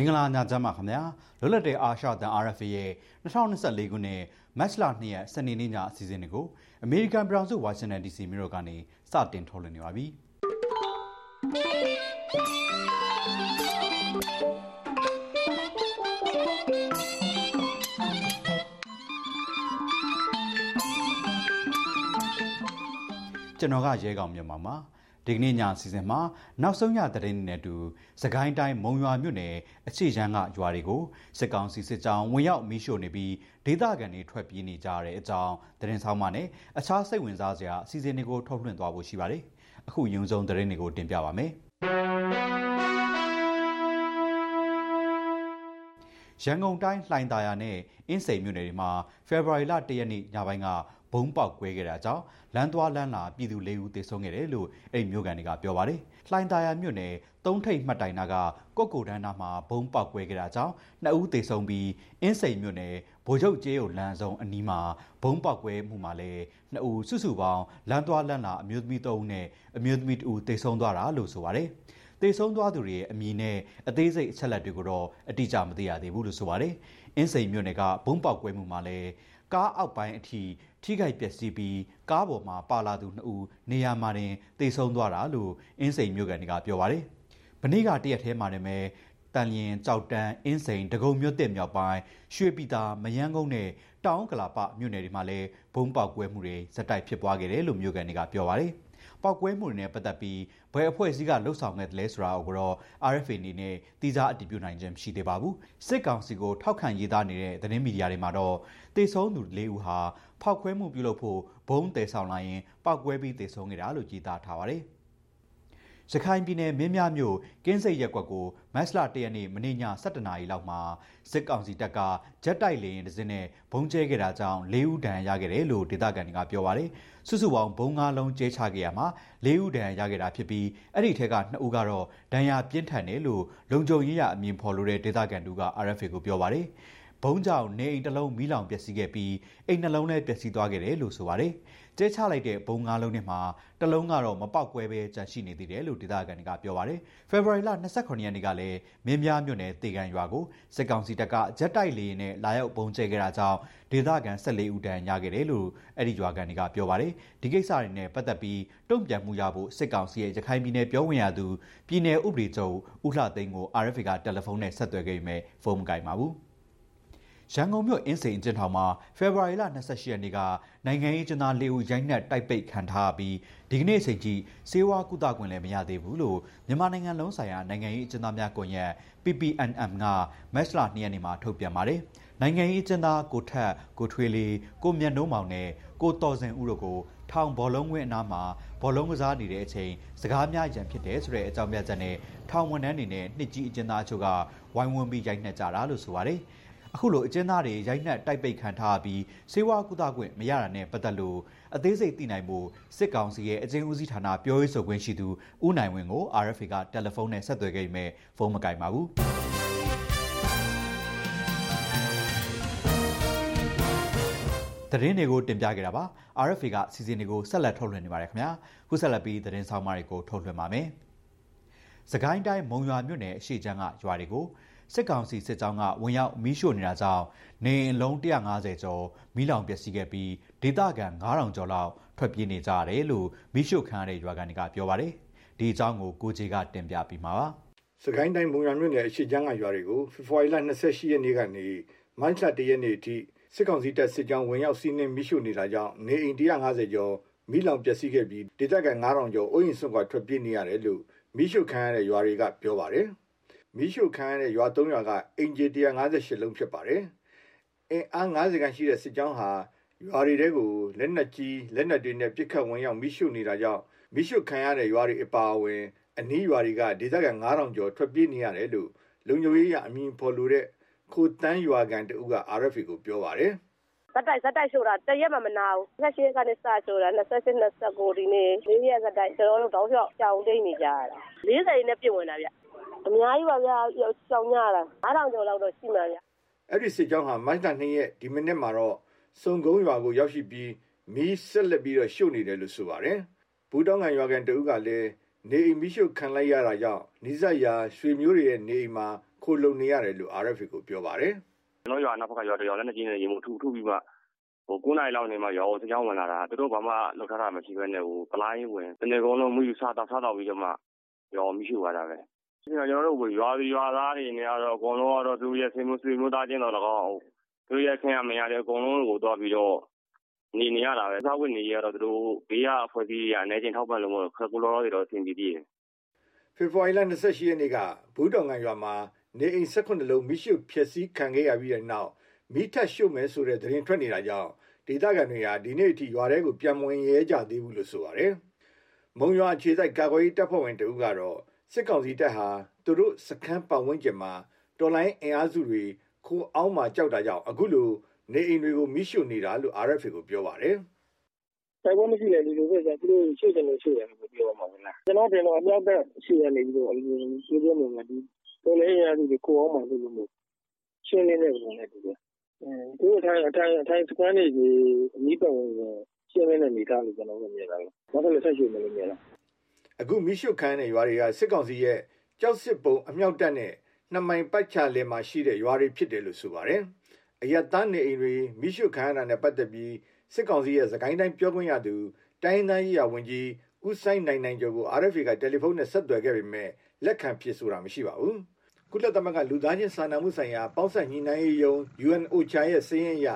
မင်္ဂလာညချမ်းပါခင်ဗျာလွတ်လပ်တဲ့အာရှတန် RFA ရဲ့2024ခုနှစ်မတ်လ2ရက်စနေနေ့ညအစီအစဉ်တွေကိုအမေရိကန်ပြည်ထောင်စုဝါရှင်တန် DC မြို့တော်ကနေစတင်ထုတ်လွှင့်နေပါပြီကျွန်တော်ကရဲကောင်မြန်မာပါ ဒီကနေ့ညအစီအစဉ်မှာနောက်ဆုံးရသတင်းတွေနဲ့အတူစကိုင်းတိုင်းမုံရွာမြို့နယ်အခြေချမ်းကရွာတွေကိုစစ်ကောင်စီစစ်ကြောင်းဝင်ရောက်မီးရှို့နေပြီးဒေသခံတွေထွက်ပြေးနေကြတဲ့အကြောင်းသတင်းဆောင်ပါနဲ့အခြားစိတ်ဝင်စားစရာအစီအစဉ်တွေကိုထုတ်လွှင့်သွားဖို့ရှိပါတယ်။အခုရုံစုံသတင်းတွေကိုတင်ပြပါမယ်။ရန်ကုန်တိုင်းလှိုင်သာယာနဲ့အင်းစိန်မြို့နယ်တွေမှာဖေဖော်ဝါရီလ၁ရက်နေ့ညပိုင်းက ဘုံပေါက်ကွဲခဲ့တာကြောင့်လမ်းသွားလမ်းလာပြည်သူ၄ဦးသေဆုံးခဲ့တယ်လို့အဲ့ဒီမြို့ကန်တွေကပြောပါတယ်။လှိုင်သာယာမြို့နယ်သုံးထိပ်မှတ်တိုင်နာကကော့ကိုတန်းနာမှာဘုံပေါက်ကွဲခဲ့တာကြောင့်နှစ်ဦးသေဆုံးပြီးအင်းစိန်မြို့နယ်ဗိုလ်ချုပ်ကျေးရုံလမ်းစုံအနီးမှာဘုံပေါက်ကွဲမှုမှာလည်းနှစ်ဦးစုစုပေါင်းလမ်းသွားလမ်းလာအမျိုးသမီး၃ဦးနဲ့အမျိုးသမီး2ဦးသေဆုံးသွားတာလို့ဆိုပါတယ်။သေဆုံးသွားသူတွေရဲ့အမည်နဲ့အသေးစိတ်အချက်လက်တွေကိုတော့အတိအကျမသိရသေးဘူးလို့ဆိုပါတယ်။အင်းစိန်မြို့နယ်ကဘုံပေါက်ကွဲမှုမှာလည်းကားအောက်ပိုင်းအထိ ထိခိုက်ပျက်စီးပြီးကားပေါ်မှာပါလာသူ2ဦးနေရာမှာတင်သေဆုံးသွားတာလို့အင်းစိန်မြို့ကန်တွေကပြောပါတယ်။ဗနေ့ကတရက်ထဲမှာနေမဲ့တန်ရင်ကြောက်တန်းအင်းစိန်ဒဂုံမြို့တက်မြောက်ပိုင်းရွှေပြည်သာမယန်းကုန်းနဲ့တောင်ကလာပမြို့နယ်တွေမှာလည်းဘုံပေါက်ကွဲမှုတွေဇက်တိုက်ဖြစ်ပွားခဲ့တယ်လို့မြို့ကန်တွေကပြောပါတယ်။ ပောက်ကွဲမှုတွေနဲ့ပတ်သက်ပြီးဘယ်အဖွဲ့အစည်းကလှုပ်ဆောင်ခဲ့တယ်လဲဆိုတာကိုတော့ RFA အနေနဲ့တိကျအတည်ပြုနိုင်ခြင်းမရှိသေးပါဘူးစစ်ကောင်စီကိုထောက်ခံရေးသားနေတဲ့သတင်းမီဒီယာတွေမှာတော့တေဆုံးသူ၄ဦးဟာဖောက်ခွဲမှုပြုလုပ်ဖို့ဘုံတည်ဆောင်လာရင်ပောက်ကွဲပြီးတေဆုံးခဲ့တာလို့ကြေသားထားပါတယ် ရခိုင်ပြည်နယ်မင်းများမြို့ကင်းစိတ်ရက်ကွက်ကိုမတ်လ၁ရက်နေ့မနေ့ည7:00နာရီလောက်မှာစစ်ကောင်စီတပ်ကဂျက်တိုက်လေယာဉ်တစ်စင်းနဲ့ဘုံကျဲခဲ့တာကြောင့်၄ဦးဒဏ်ရာရခဲ့တယ်လို့ဒေသခံတွေကပြောပါတယ်။စုစုပေါင်းဘုံ၅လုံးကျဲချခဲ့ရမှာ၄ဦးဒဏ်ရာရခဲ့တာဖြစ်ပြီးအဲ့ဒီထက်က2ဦးကတော့ဒဏ်ရာပြင်းထန်တယ်လို့လုံခြုံရေးရအမည်ဖော်လို့တဲ့ဒေသခံတူက RFA ကိုပြောပါတယ်။ ဘုံကြောင့်နေအိမ်တစ်လုံးမီးလောင်ပျက်စီးခဲ့ပြီးအိမ်နှလုံးလည်းပျက်စီးသွားခဲ့တယ်လို့ဆိုပါတယ်။ကျဲချလိုက်တဲ့ဘုံငါးလုံးနဲ့မှာတစ်လုံးကတော့မပေါက်ကွဲပဲကြန့်ရှိနေသေးတယ်လို့ဒေသခံတွေကပြောပါတယ်။ဖေဖော်ဝါရီလ29ရက်နေ့ကလည်းမင်းပြားမြို့နယ်တေကန်ရွာကိုစစ်ကောင်စီတပ်ကဂျက်တိုက်လေယာဉ်နဲ့လာရောက်ဘုံကျဲခဲ့တာကြောင့်ဒေသခံ14ဦးတန်းရခဲ့တယ်လို့အဲ့ဒီရွာကန်တွေကပြောပါတယ်။ဒီကိစ္စတွေနဲ့ပတ်သက်ပြီးတုံ့ပြန်မှုရဖို့စစ်ကောင်စီရဲ့ရခိုင်ပြည်နယ်ပြောဝင်ရသူပြည်နယ်ဥပဒေချုပ်ဦးလှသိန်းကို RFA ကတယ်လီဖုန်းနဲ့ဆက်သွယ်ခဲ့ပေမဲ့ဖုန်းမကင်ပါဘူး။ ရန်ကုန်မြို့အင်းစိန်အကျဉ်းထောင်မှာဖေဖော်ဝါရီလ28ရက်နေ့ကနိုင်ငံရေးကျင်းသား၄ဦးရိုက်နှက်တိုက်ပိတ်ခံထားပြီးဒီကနေ့အချိန်ကြီးစေဝါကုသခွင့်လည်းမရသေးဘူးလို့မြန်မာနိုင်ငံလုံးဆိုင်ရာနိုင်ငံရေးကျင်းသားများကွန်ရက် PPNM ကမက်စလာ2ရက်နေ့မှာထုတ်ပြန်ပါတယ်။နိုင်ငံရေးကျင်းသားကိုထက်ကိုထွေးလေးကိုမြတ်နှုံးမောင်နဲ့ကိုတော်စင်ဦးတို့ကိုထောင်ဘောလုံးဝင်းအနားမှာဘောလုံးကစားနေတဲ့အချိန်စကားများရန်ဖြစ်တယ်ဆိုတဲ့အကြောင်းပြချက်နဲ့ထောင်ဝန်ထမ်းတွေနဲ့နှစ်ကြီးအကျဉ်းသားအချို့ကဝိုင်းဝန်းပြီးရိုက်နှက်ကြတာလို့ဆိုပါတယ်။ အခုလိုအကျဉ်းသားတွေရိုက်နှက်တိုက်ပိတ်ခံထားပြီးစေဝါကုသခွင့်မရတာနဲ့ပတ်သက်လို့အသေးစိတ်သိနိုင်မှုစစ်ကောင်စီရဲ့အကျဉ်းဦးစီးဌာနပြောရေးဆိုခွင့်ရှိသူဦးနိုင်ဝင်းကို RFA ကတယ်လီဖုန်းနဲ့ဆက်သွယ်ခဲ့ပေမဲ့ဖုန်းမကင်ပါဘူးသတင်းတွေကိုတင်ပြခဲ့တာပါ RFA ကစီစဉ်တွေကိုဆက်လက်ထုတ်လွှင့်နေပါတယ်ခင်ဗျာခုဆက်လက်ပြီးသတင်းဆောင်မတွေကိုထုတ်လွှင့်ပါမယ်စကိုင်းတိုင်းမုံရွာမြို့နယ်အရှိချမ်းကရွာတွေကို စစ်ကောင်စီစစ်ကြောင်းကဝင်ရောက်မီးရှို့နေတာကြောင့်နေအလုံး150ကျော်မီးလောင်ပျက်စီးခဲ့ပြီးဒေသခံ9000ကျော်လောက်ထွက်ပြေးနေကြရတယ်လို့မီးရှို့ခံရတဲ့ရွာကန်တွေကပြောပါတယ်။ဒီအကြောင်းကိုကိုကြီးကတင်ပြပြီးမှာပါ။စကိုင်းတိုင်းမုံရွာမြို့နယ်အရှိချမ်းကရွာတွေကိုဖေဖော်ဝါရီလ28ရက်နေ့ကနေမတ်လ1ရက်နေ့အထိစစ်ကောင်စီတပ်စစ်ကြောင်းဝင်ရောက်စီးနင်းမီးရှို့နေတာကြောင့်နေအိမ်150ကျော်မီးလောင်ပျက်စီးခဲ့ပြီးဒေသခံ9000ကျော်အိုးအိမ်ဆွန့်ခွာထွက်ပြေးနေရတယ်လို့မီးရှို့ခံရတဲ့ရွာတွေကပြောပါတယ်။ မီးရှို့ခံရတဲ့ရွာ၃ရွာကအင်ဂျီ158လုံးဖြစ်ပါတယ်။အင်အား90ခန်းရှိတဲ့စစ်ကြောင်းဟာရွာတွေကိုလက်နက်ကြီးလက်နက်တွေနဲ့ပစ်ခတ်ဝင်ရောက်မီးရှို့နေတာကြောင့်မီးရှို့ခံရတဲ့ရွာတွေအပါအဝင်အနီးရွာတွေကဒေသခံ9000ကျော်ထွက်ပြေးနေရတယ်လို့လုံခြုံရေးရအမည်ဖော်လို့တဲ့ခိုတန်းရွာကန်တူက RFA ကိုပြောပါတယ်ဇက်တိုက်ဇက်တိုက်ရှို့တာတရက်မှမနာဘူး။28ကနေစရှို့တာ28 29ဒီနေ့၄ရက်ဇက်တိုက်ကျွန်တော်တို့တောင်းလျှောက်ကြောင်တိတ်နေကြရတာ40နဲ့ပြည့်ဝင်တာဗျ အများကြီးပါဗျာရှောင်ကြတာ9000ကျော်လောက်တော့ရှိမှာဗျာအဲ့ဒီစစ်ကြောင်းဟာမတ်လ2ရက်ဒီမိနစ်မှာတော့စုံကုန်းရွာကိုရောက်ရှိပြီးမီးဆက်လက်ပြီးတော့ရှို့နေတယ်လို့ဆိုပါတယ်ဘူတောင်းကန်ရွာကန်တဦးကလည်းနေအိမ်မီးရှို့ခံလိုက်ရတာကြောင့်နိဇက်ရာရွှေမျိုးတွေရဲ့နေအိမ်မှာခိုခိုလုံနေရတယ်လို့ RFA ကိုပြောပါတယ်ကျွန်တော်ရွာနောက်ဘက်ကရွာတရွာလည်းနှစ်ကြီးနဲ့ရေမှုထူထူပြီးမှဟို9နိုင်လောက်နေမှရွာကိုစကြောင်းဝင်လာတာသူတို့ဘာမှလောက်ထားတာမရှိဘဲနဲ့ဟိုပလိုင်းဝင်တနေ့ကုန်လုံးမှုယူစားတော့စားတော့ပြီးတော့မှရွာမရှိသွားတာပဲ ကျွန်တော်တို့ ရွာရွာသားတွေနေရတော့ အကုန်လုံးကတော့ သူရဲ့ဆေးမှုဆွေမျိုးသားချင်းတော့၎င်း သူရဲ့ ခင်ရမရတဲ့အကုန်လုံးကိုတော့ပြီးတော့ နေနေရတာပဲ စားဝတ်နေရတော့ သူတို့ ဘေးက အဖွဲ့အစည်းတွေအနေချင်းထောက်ပံ့လို့မဟုတ်ခက်ကူလောတွေတော့ အဆင်ပြေသေးတယ် ဖေဖော်ဝါရီလ28ရက်နေ့က ဘူးတောင်ကန်ရွာမှာ နေအိမ်18လုံးမိရှုဖျက်ဆီးခံခဲ့ရပြီးတဲ့နောက်မိထက်ရှုပ်မယ်ဆိုတဲ့ သတင်းထွက်နေတာကြောင့် ဒေသခံတွေဟာ ဒီနေ့အထိ ရွာထဲကို ပြန်မဝင်ရဲကြသေးဘူးလို့ ဆိုပါတယ်။မုံရွာအခြေစိုက် ကာကွယ်ရေးတပ်ဖွဲ့ဝင်တဦးကတော့ စစ်ကောင်စီတပ်ဟာသူတို့စခန်းပတ်ဝန်းကျင်မှာတော်လိုင်းအင်အားစုတွေခိုးအောင်မှကြောက်တာကြောင့်အခုလိုနေအိမ်တွေကိုမိရှုနေတာလို့ RFA ကိုပြောပါတယ်။တိုက်ပွဲမရှိလေဒီလိုပဲကြာသူတို့ရှေ့တယ်လို့ရှေ့တယ်လို့ပြောမှာမလားကျွန်တော်တင်တော့အမြောက်သက်ရှေ့ရနေပြီးတော့ဒီလိုရှင်းပြနေမှာဒီတော်လေးရသူကိုအောင်မှလို့လို့ရှင်းနေတဲ့ပုံနဲ့တူတယ်အဲသူတို့ထိုင်ထိုင်ထိုင်စကန်နေကြီးအမိပတ်ဝင်ရှင်းနေတဲ့မိသားလို့ကျွန်တော်တို့မြင်တာလို့ဘာလို့လဲဆက်ရှင်းနေလို့မြင်လား အခုမိရှုခန်းတဲ့ရွာတွေကစစ်ကောင်စီရဲ့ကြောက်စစ်ပုံအမြောက်တပ်နဲ့နှစ်မိုင်ပတ်ချလင်မှာရှိတဲ့ရွာတွေဖြစ်တယ်လို့ဆိုပါတယ်။အယက်သားနေအိမ်တွေမိရှုခန်းရတာနဲ့ပတ်သက်ပြီးစစ်ကောင်စီရဲ့သခိုင်းတိုင်းပြောခွင့်ရသူတိုင်းတိုင်းရေးရဝန်ကြီးဦးဆိုင်နိုင်နိုင်ကျော်ကို RFA ကတယ်လီဖုန်းနဲ့ဆက်သွယ်ခဲ့ပေမဲ့လက်ခံဖြစ်ဆိုတာမရှိပါဘူး။ကုလသမဂ္ဂလူသားချင်းစာနာမှုဆိုင်ရာပေါင်းစပ်ညီနိုင်ရေးယုံ UNOCHA ရဲ့စည်းရင်းအရ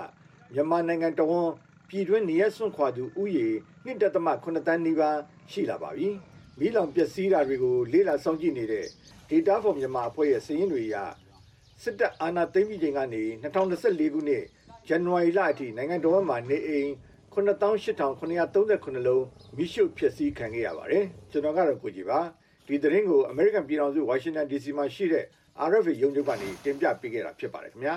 မြန်မာနိုင်ငံတော်ဝန်ပြည်တွင်းနေရစွန့်ခွာသူဥယေ1.8တန်းနီးပါးရှိလာပါပြီ။ မိလောင်ပျက်စီးတာတွေကိုလေးလာစောင့်ကြည့်နေတဲ့ Data for Myanmar အဖွဲ့ရဲ့စည်းရင်းတွေအရစစ်တပ်အာဏာသိမ်းပြီးချိန်ကနေ2024ခုနှစ်ဇန်နဝါရီလအထိနိုင်ငံတော်မှာနေအိမ်98,939လုံးမိရှုဖျက်ဆီးခံခဲ့ရပါတယ်ကျွန်တော်ကတော့ကိုကြည်ပါဒီသတင်းကို American ပြည်ထောင်စု Washington DC မှာရှိတဲ့ RFA ရုံးချုပ်ကနေတင်ပြပေးခဲ့တာဖြစ်ပါတယ်ခင်ဗျာ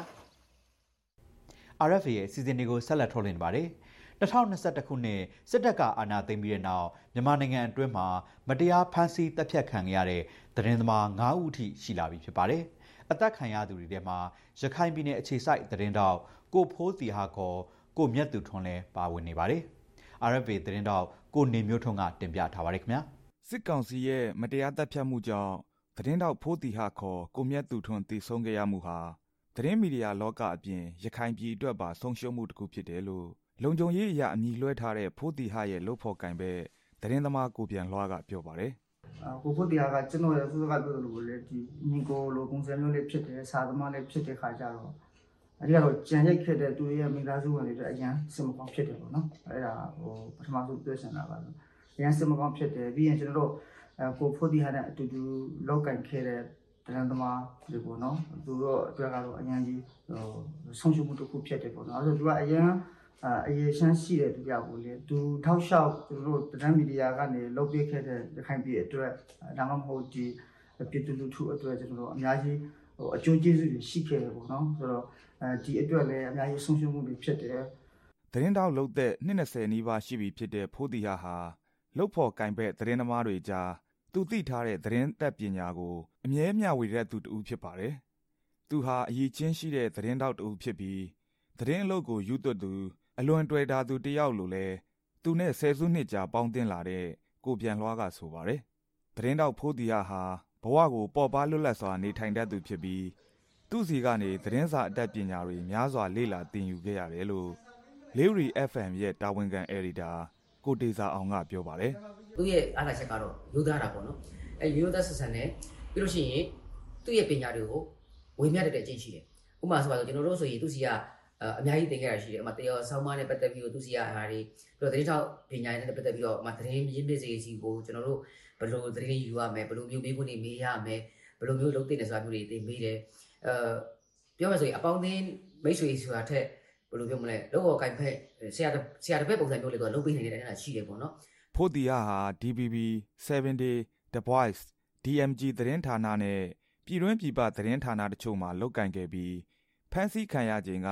RFA ရဲ့စီစဉ်တွေကိုဆက်လက်ထုတ်လွှင့်နေပါတယ် 2021ခုနှစ်စစ်တပ်ကအာဏာသိမ်းပြီးတဲ့နောက်မြန်မာနိုင်ငံအတွင်းမှာမတရားဖမ်းဆီးတပ်ဖြတ်ခံရတဲ့သတင်းသမား9ဦးထိရှိလာပြီဖြစ်ပါတယ်။အသက်ခံရသူတွေထဲမှာရခိုင်ပြည်နယ်အခြေစိုက်သတင်းတောက်ကိုဖိုးစီဟာခေါ်ကိုမြတ်သူထွန်းလည်းပါဝင်နေပါတယ်။ RFA သတင်းတောက်ကိုနေမျိုးထွန်းကတင်ပြထားပါတယ်ခင်ဗျာ။စစ်ကောင်စီရဲ့မတရားတပ်ဖြတ်မှုကြောင့်သတင်းတောက်ဖိုးတီဟာခေါ်ကိုမြတ်သူထွန်းတည်ဆုံးခဲ့ရမှုဟာသတင်းမီဒီယာလောကအပြင်ရခိုင်ပြည်အတွက်ပါဆုံးရှုံးမှုတစ်ခုဖြစ်တယ်လို့ လုံခြုံရေးအရာအမည်လွှဲထားတဲ့ဖိုးတီဟာရဲ့လို့ဖော်ကင်ပဲသတင်းသမားကိုပြန်လွှားကပြောပါတယ်ကိုဖို့တရားကကျွန်တော်ရဲ့သူကပြောလို့လို့လေဒီညီကိုလိုပုံစံမျိုးလေးဖြစ်တယ်စာသမားလေးဖြစ်တဲ့ခါကျတော့အဲဒီကတော့ကြံရိုက်ခဲ့တဲ့သူရဲ့မိသားစုဝင်တွေအတွက်အရန်စင်မကောင်းဖြစ်တယ်ပေါ့နော်အဲဒါဟိုပထမဆုံးပြောချင်တာပါဆိုအရန်စင်မကောင်းဖြစ်တယ်ပြီးရင်ကျွန်တော်တို့အဲကိုဖို့တရားနဲ့အတူတူလောက်ကင်ခဲ့တဲ့တရန်သမားတွေပေါ့နော်သူတို့အတွက်ကတော့အရန်ကြီးဟိုဆုံးရှုံးမှုတစ်ခုဖြစ်တယ်ပေါ့နော်အဲဆိုသူကအရန် အရေးရှမ်းရှိတဲ့သူပြောက်ကိုလေသူထောက်လျှောက်သူတို့တရန်မီဒီယာကနေလုပ်ပေးခဲ့တဲ့ရခိုင်ပြည်အတွက်ဒါမှမဟုတ်ဒီပြည်သူလူထုအတွက်ကျွန်တော်တို့အများကြီးဟိုအကျိုးကျေးဇူးတွေရှိခဲ့တယ်ပေါ့နော်ဆိုတော့အဲဒီအတွက်လည်းအများကြီးဆုံးရှုံးမှုတွေဖြစ်တယ်သတင်းတောက်လုတ်သက်20နီးပါးရှိပြီဖြစ်တဲ့ဖိုးတီဟာဟာလုတ်ဖို့ကင်ဘက်သတင်းသမားတွေကြားသူသိထားတဲ့သတင်းသက်ပညာကိုအမြဲမျှဝေတဲ့သူတူဖြစ်ပါတယ်သူဟာအရေးချင်းရှိတဲ့သတင်းတောက်တူဖြစ်ပြီးသတင်းအလုပ်ကိုယူသွတ်သူ အလွန်တွေ့တာသူတယောက်လိုလဲသူနဲ့ဆယ်စုနှစ်ကြာပေါင်းတင်လာတဲ့ကိုပြန်လွှားကဆိုပါတယ်သတင်းတောက်ဖိုးတီဟာဟာဘဝကိုပေါ်ပါလွတ်လပ်စွာနေထိုင်တတ်သူဖြစ်ပြီးသူစီကနေသတင်းစာအတတ်ပညာတွေများစွာလေ့လာသင်ယူခဲ့ရတယ်လို့လေးရီ FM ရဲ့တာဝန်ခံအယ်ဒီတာကိုတေစာအောင်ကပြောပါတယ်သူ့ရဲ့အားလာချက်ကတော့ရိုးသားတာပေါ့နော်အဲရိုးသားဆက်ဆံတယ်ပြီးလို့ရှိရင်သူ့ရဲ့ပညာတွေကိုဝေမျှတတဲ့အကျင့်ရှိတယ်ဥပမာဆိုပါတော့ကျွန်တော်တို့ဆိုရင်သူစီက အများကြီးသင်ခဲ့ရရှိတယ်ဥပမာတရားဆောင်းမနဲ့ပတ်သက်ပြီးတော့သူစီကအားတွေပြီးတော့သတင်းထောက်ပညာနဲ့ပတ်သက်ပြီးတော့ဥပမာသတင်းရင်းမြစ်စီစီကိုကျွန်တော်တို့ဘယ်လိုသတင်းယူရမယ်ဘယ်လိုမျိုးမေးခွန်းတွေမေးရမယ်ဘယ်လိုမျိုးလုပ်သင့်တယ်ဆိုတာမျိုးတွေသင်ပေးတယ်အဲပြောမှဆိုရင်အပေါင်းအသင်းမိတ်ဆွေဆိုတာထက်ဘယ်လိုပြောမလဲလောကကိုင်ဖက်ဆရာဆရာတစ်ဖက်ပုံစံမျိုးလေးတော့လုပ်ပေးနေတဲ့အဲ့ဒါရှိတယ်ပေါ့နော်ဖိုတီယာဟာ DBB 7 Day The Voice DMG သတင်းဌာနနဲ့ပြည်တွင်းပြည်ပသတင်းဌာနတချို့မှာလုပ်ကင်ခဲ့ပြီးဖန်ဆီးခံရခြင်းက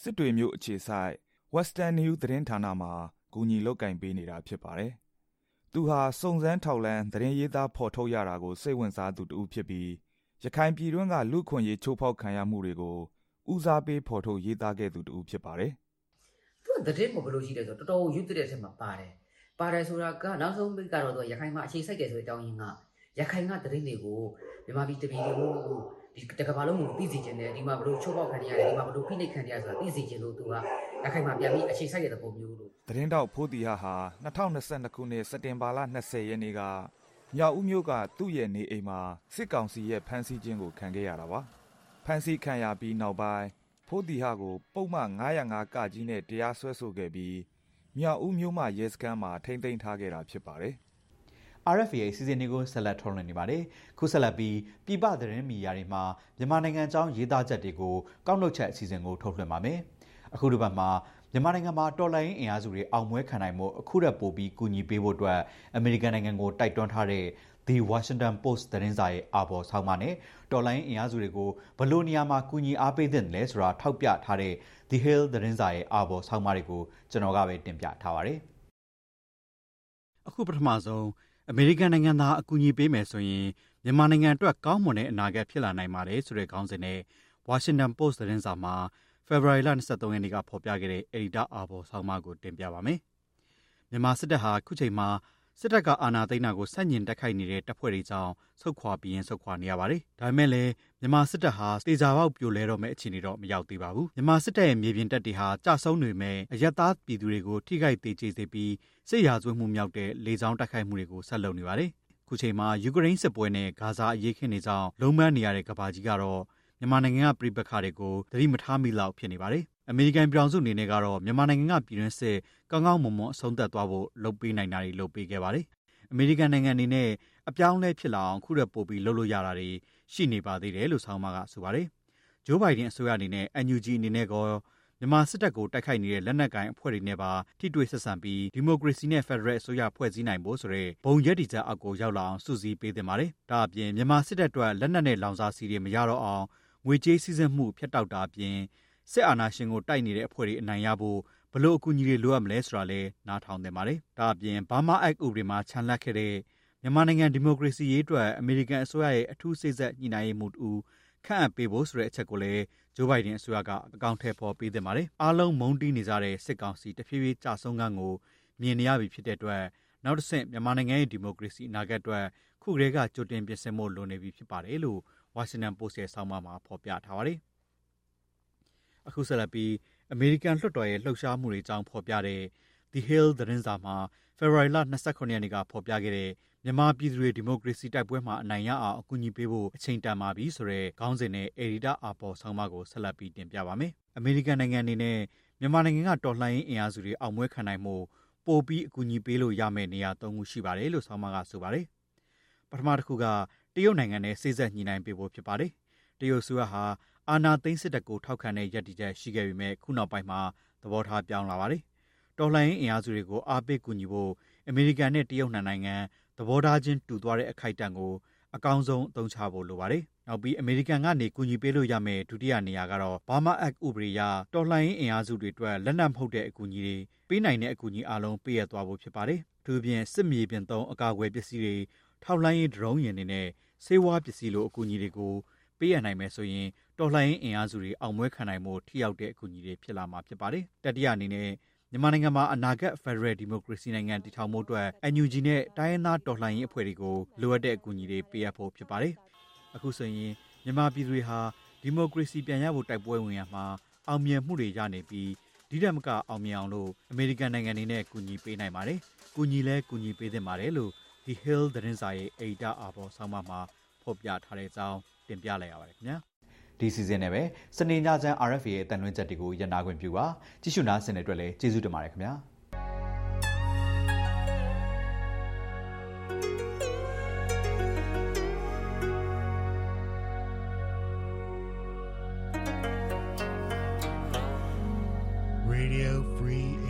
စစ်တွေမျိုးအခြေဆိုင် Western New သတင်းဌာနမှာဂူညီလုပ်ကင်ပေးနေတာဖြစ်ပါတယ်။သူဟာစုံစမ်းထောက်လန်းသတင်းရေးသားဖော်ထုတ်ရတာကိုစိတ်ဝင်စားသူတူဖြစ်ပြီးရခိုင်ပြည်တွင်းကလူခွင့်ရေးချိုးဖောက်ခံရမှုတွေကိုဦးစားပေးဖော်ထုတ်ရေးသားခဲ့သူတူဖြစ်ပါတယ်။သူကသတင်းကိုဘယ်လိုရှိလဲဆိုတော့တော်တော်ရွတ်တဲ့အထက်မှာပါတယ်ပါတယ်ဆိုတာကနောက်ဆုံးပိတ်ကတော့သူရခိုင်မှာအခြေစိုက်တယ်ဆိုတဲ့အကြောင်းရင်းကရခိုင်ကသတင်းတွေကိုမြန်မာပြည်တပြည်လုံးကို ဒီတကဘာလုံးကိုသိစေချင်တယ်ဒီမှာဘလို့ချိုးပေါက်ခံရရတယ်ဒီမှာဘလို့ဖိနှိပ်ခံရဆိုတာသိစေချင်လို့သူကအခိုင်မှာပြန်ပြီးအခြေစိုက်တဲ့သဘောမျိုးလို့သတင်းတောက်ဖိုးတီဟာဟာ2022ခုနှစ်စက်တင်ဘာလ20ရက်နေ့ကမြောက်ဦးမြို့ကသူ့ရဲ့နေအိမ်မှာစစ်ကောင်စီရဲ့ဖမ်းဆီးခြင်းကိုခံခဲ့ရတာပါဖမ်းဆီးခံရပြီးနောက်ပိုင်းဖိုးတီဟာကိုပုံမှန်905ကကြီးနဲ့တရားစွဲဆိုခဲ့ပြီးမြောက်ဦးမြို့မှရဲစခန်းမှာထိမ့်သိမ်းထားခဲ့တာဖြစ်ပါတယ် RFA ရဲ့စီစဉ်တွေကိုဆက်လက်ထုတ်လွှင့်နေပါတယ်။ခုဆက်လက်ပြီးပြည်ပသတင်းမီဒီယာတွေမှာမြန်မာနိုင်ငံအကြောင်းရေးသားချက်တွေကိုကောက်နှုတ်ချက်အစီအစဉ်ကိုထုတ်လွှင့်ပါမယ်။အခုဒီပတ်မှာမြန်မာနိုင်ငံမှာတော်လိုင်းအင်အားစုတွေအောင်ပွဲခံနိုင်မှုအခုရက်ပိုပြီးကူညီပေးဖို့အတွက်အမေရိကန်နိုင်ငံကိုတိုက်တွန်းထားတဲ့ The Washington Post သတင်းစာရဲ့အာဘော်ဆောင်းပါနဲ့တော်လိုင်းအင်အားစုတွေကိုဘလို့နေရာမှာကူညီအားပေးတဲ့လဲဆိုတာထောက်ပြထားတဲ့ The Hill သတင်းစာရဲ့အာဘော်ဆောင်းပါတွေကိုကျွန်တော်ကပဲတင်ပြထားပါတယ်။အခုပထမဆုံး အမေရိကန်နိုင်ငံသားအကူအညီပေးမယ်ဆိုရင်မြန်မာနိုင်ငံအတွက်ကောင်းမွန်တဲ့အနာဂတ်ဖြစ်လာနိုင်ပါတယ်ဆိုတဲ့ခေါင်းစဉ်နဲ့ Washington Post သတင်းစာမှာ February လ23ရက်နေ့ကဖော်ပြခဲ့တဲ့ Editor အာဘော်ဆောင်းပါးကိုတင်ပြပါမယ်။မြန်မာစစ်တပ်ဟာခုချိန်မှာ စစ်တပ်ကအာဏာသိမ်းတာကိုဆန့်ကျင်တိုက်ခိုက်နေတဲ့တပ်ဖွဲ့တွေကြောင့်ဆုတ်ခွာပြီးရင်ဆုတ်ခွာနေရပါတယ်။ဒါပေမဲ့လည်းမြန်မာစစ်တပ်ဟာတေချာပေါက်ပြိုလဲတော့မဲ့အခြေအနေတော့မရောက်သေးပါဘူး။မြန်မာစစ်တပ်ရဲ့မြေပြင်တပ်တွေဟာကြဆုံးနေမဲ့အယက်သားပြည်သူတွေကိုထိခိုက်ဒေကျေစေပြီးစစ်ရာဇဝတ်မှုမြောက်တဲ့လေကြောင်းတိုက်ခိုက်မှုတွေကိုဆက်လုပ်နေပါတယ်။ခုချိန်မှာယူကရိန်းစစ်ပွဲနဲ့ဂါဇာအရေးခင်းနေကြောင်းလုံးမန်းနေရတဲ့ကဘာကြီးကတော့မြန်မာနိုင်ငံကပြည်ပခါတွေကိုသတိမထားမိလောက်ဖြစ်နေပါတယ်။ အမေရိကန်ပြည်ထောင်စုအနေနဲ့ကတော့ မြန်မာနိုင်ငံက ပြည်တွင်းစစ် ကောင်းကောင်းမွန်မွန် အဆုံးသတ်သွားဖို့ လုပ်ပေးနိုင်တာတွေ လုပ်ပေးခဲ့ပါတယ်။အမေရိကန်နိုင်ငံအနေနဲ့ အပြောင်းလဲဖြစ်လာအောင် ခုရက်ပို့ပြီး လုပ်လို့ရတာတွေ ရှိနေပါသေးတယ်လို့ ဆောင်းပါကဆိုပါတယ်။ဂျိုးဘိုင်ဒန်အစိုးရအနေနဲ့ NUG အနေနဲ့ကော မြန်မာစစ်တပ်ကို တိုက်ခိုက်နေတဲ့ လက်နက်ကိုင်အဖွဲ့တွေနဲ့ပါ ထိတွေ့ဆက်ဆံပြီး ဒီမိုကရေစီနဲ့ ဖက်ဒရယ်အစိုးရ ဖွဲ့စည်းနိုင်ဖို့ဆိုတဲ့ ဘုံရက်တီချက်အောက်ကို ရောက်လာအောင် စုစည်းပေးသင့်ပါတယ်။ဒါအပြင် မြန်မာစစ်တပ်အတွက် လက်နက်နဲ့ လောင်စာဆီတွေ မရတော့အောင် ငွေကြေးစည်းစိမ်မှုဖျက်တောက်တာအပြင် စစ်အာဏာရှင်ကိုတိုက်နေတဲ့အဖွဲ့တွေအနိုင်ရဖို့ဘလို့အကူအညီတွေလိုအပ်မလဲဆိုတာလဲနားထောင်သင့်ပါတယ်။ဒါအပြင်ဘာမာအက်ဥပဒေမှာခြံလက်ခဲ့တဲ့မြန်မာနိုင်ငံဒီမိုကရေစီရေးအတွက်အမေရိကန်အစိုးရရဲ့အထူးစိတ်ဆက်ညှိနှိုင်းရေးမှူးတူခန့်အပ်ပေးဖို့ဆိုတဲ့အချက်ကိုလည်းဂျိုးဘိုင်ဒန်အစိုးရကအကောင့်ထဲပေါ်ပေးသင့်ပါတယ်။အားလုံးမုန်းတီးနေကြတဲ့စစ်ကောင်စီတဖြည်းဖြည်းကြာဆုံးကန်းကိုမြင်နေရပြီဖြစ်တဲ့အတွက်နောက်တစ်ဆင့်မြန်မာနိုင်ငံရဲ့ဒီမိုကရေစီအနာဂတ်အတွက်ခုကလေးကကြိုတင်ပြင်ဆင်ဖို့လိုနေပြီဖြစ်ပါတယ်လို့ Washington Post ရဲ့ဆောင်းပါးမှာဖော်ပြထားပါတယ်။ အခုဆက်လက်ပြီးအမေရိကန်လွှတ်တော်ရဲ့လှုပ်ရှားမှုတွေအကြောင်းဖော်ပြတဲ့ The Hill သတင်းစာမှာဖေဖော်ဝါရီလ29ရက်နေ့ကဖော်ပြခဲ့တဲ့မြန်မာပြည်သူတွေဒီမိုကရေစီတိုက်ပွဲမှာအနိုင်ရအောင်အကူအညီပေးဖို့အချိန်တန်ပါပြီဆိုတဲ့ခေါင်းစဉ်နဲ့အေရီတာအာပေါ်ဆောင်းပါးကိုဆက်လက်ပြီးတင်ပြပါမယ်။အမေရိကန်နိုင်ငံအနေနဲ့မြန်မာနိုင်ငံကတော်လှန်ရေးအင်အားစုတွေအောင်ပွဲခံနိုင်မှုပိုပြီးအကူအညီပေးလို့ရမယ့်နေရာ၃ခုရှိပါတယ်လို့ဆောင်းပါးကဆိုပါတယ်။ပထမတစ်ခုကတရုတ်နိုင်ငံနဲ့စိစက်ညှိနှိုင်းပေးဖို့ဖြစ်ပါတယ်။တရုတ်ဆိုရဟာ အာနာသိန်းစစ်တပ်ကိုထောက်ခံတဲ့ရည်တည်ချက်ရှိခဲ့ပေမဲ့ခုနောက်ပိုင်းမှာသဘောထားပြောင်းလာပါတယ်။တော်လှန်ရေးအင်အားစုတွေကိုအားပေးကူညီဖို့အမေရိကန်နဲ့တရုတ်နိုင်ငံသဘောထားချင်းတူသွားတဲ့အခိုက်အတန့်ကိုအကောင်းဆုံးအသုံးချဖို့လိုပါတယ်။နောက်ပြီးအမေရိကန်ကနေကူညီပေးလို့ရမယ့်ဒုတိယနေရာကတော့ Burma Act ဥပဒေအရတော်လှန်ရေးအင်အားစုတွေအတွက်လက်နက်မဟုတ်တဲ့အကူအညီတွေပေးနိုင်တဲ့အကူအညီအလုံးပေးရသွားဖို့ဖြစ်ပါတယ်။သူပြင်စစ်မြေပြင်သုံးအကာအကွယ်ပစ္စည်းတွေထောက်လှမ်းရေးဒရုန်းယာဉ်တွေနဲ့ဆေးဝါးပစ္စည်းလိုအကူအညီတွေကိုပေးရနိုင်မယ်ဆိုရင် တော်လှန်ရေးအင်အားစုတွေအောင်ပွဲခံနိုင်မှုထိရောက်တဲ့အကူအညီတွေဖြစ်လာမှာဖြစ်ပါတယ်။တတိယအနေနဲ့မြန်မာနိုင်ငံမှာအနာဂတ်ဖက်ဒရယ်ဒီမိုကရေစီနိုင်ငံတည်ထောင်မှုအတွက် NUG နဲ့တိုင်းရင်းသားတော်လှန်ရေးအဖွဲ့တွေကိုလိုအပ်တဲ့အကူအညီတွေပေးအပ်ဖို့ဖြစ်ပါတယ်။အခုဆိုရင်မြန်မာပြည်သူတွေဟာဒီမိုကရေစီပြန်ရဖို့တိုက်ပွဲဝင်ရမှာအောင်မြင်မှုတွေရနေပြီးဒီတက်မကအောင်မြင်အောင်လို့အမေရိကန်နိုင်ငံအနေနဲ့ကူညီပေးနိုင်ပါတယ်။ကူညီလဲကူညီပေးသင့်ပါတယ်လို့ The Hill သတင်းစာရဲ့ editor အာဘော်ဆောင်းပါးမှာဖော်ပြထားတဲ့အကြောင်းတင်ပြလိုက်ရပါတယ်ခင်ဗျာ။ ဒီစီစဉ်နဲ့ပဲစနေညချမ်း RFA ရဲ့အတန်လွှင့်ချက်တွေကိုရန်နာခွင့်ပြုပါကြည့်ရှုနားဆင်တဲ့အတွက်လည်းကျေးဇူးတင်ပါတယ်ခင်ဗျာ Radio Free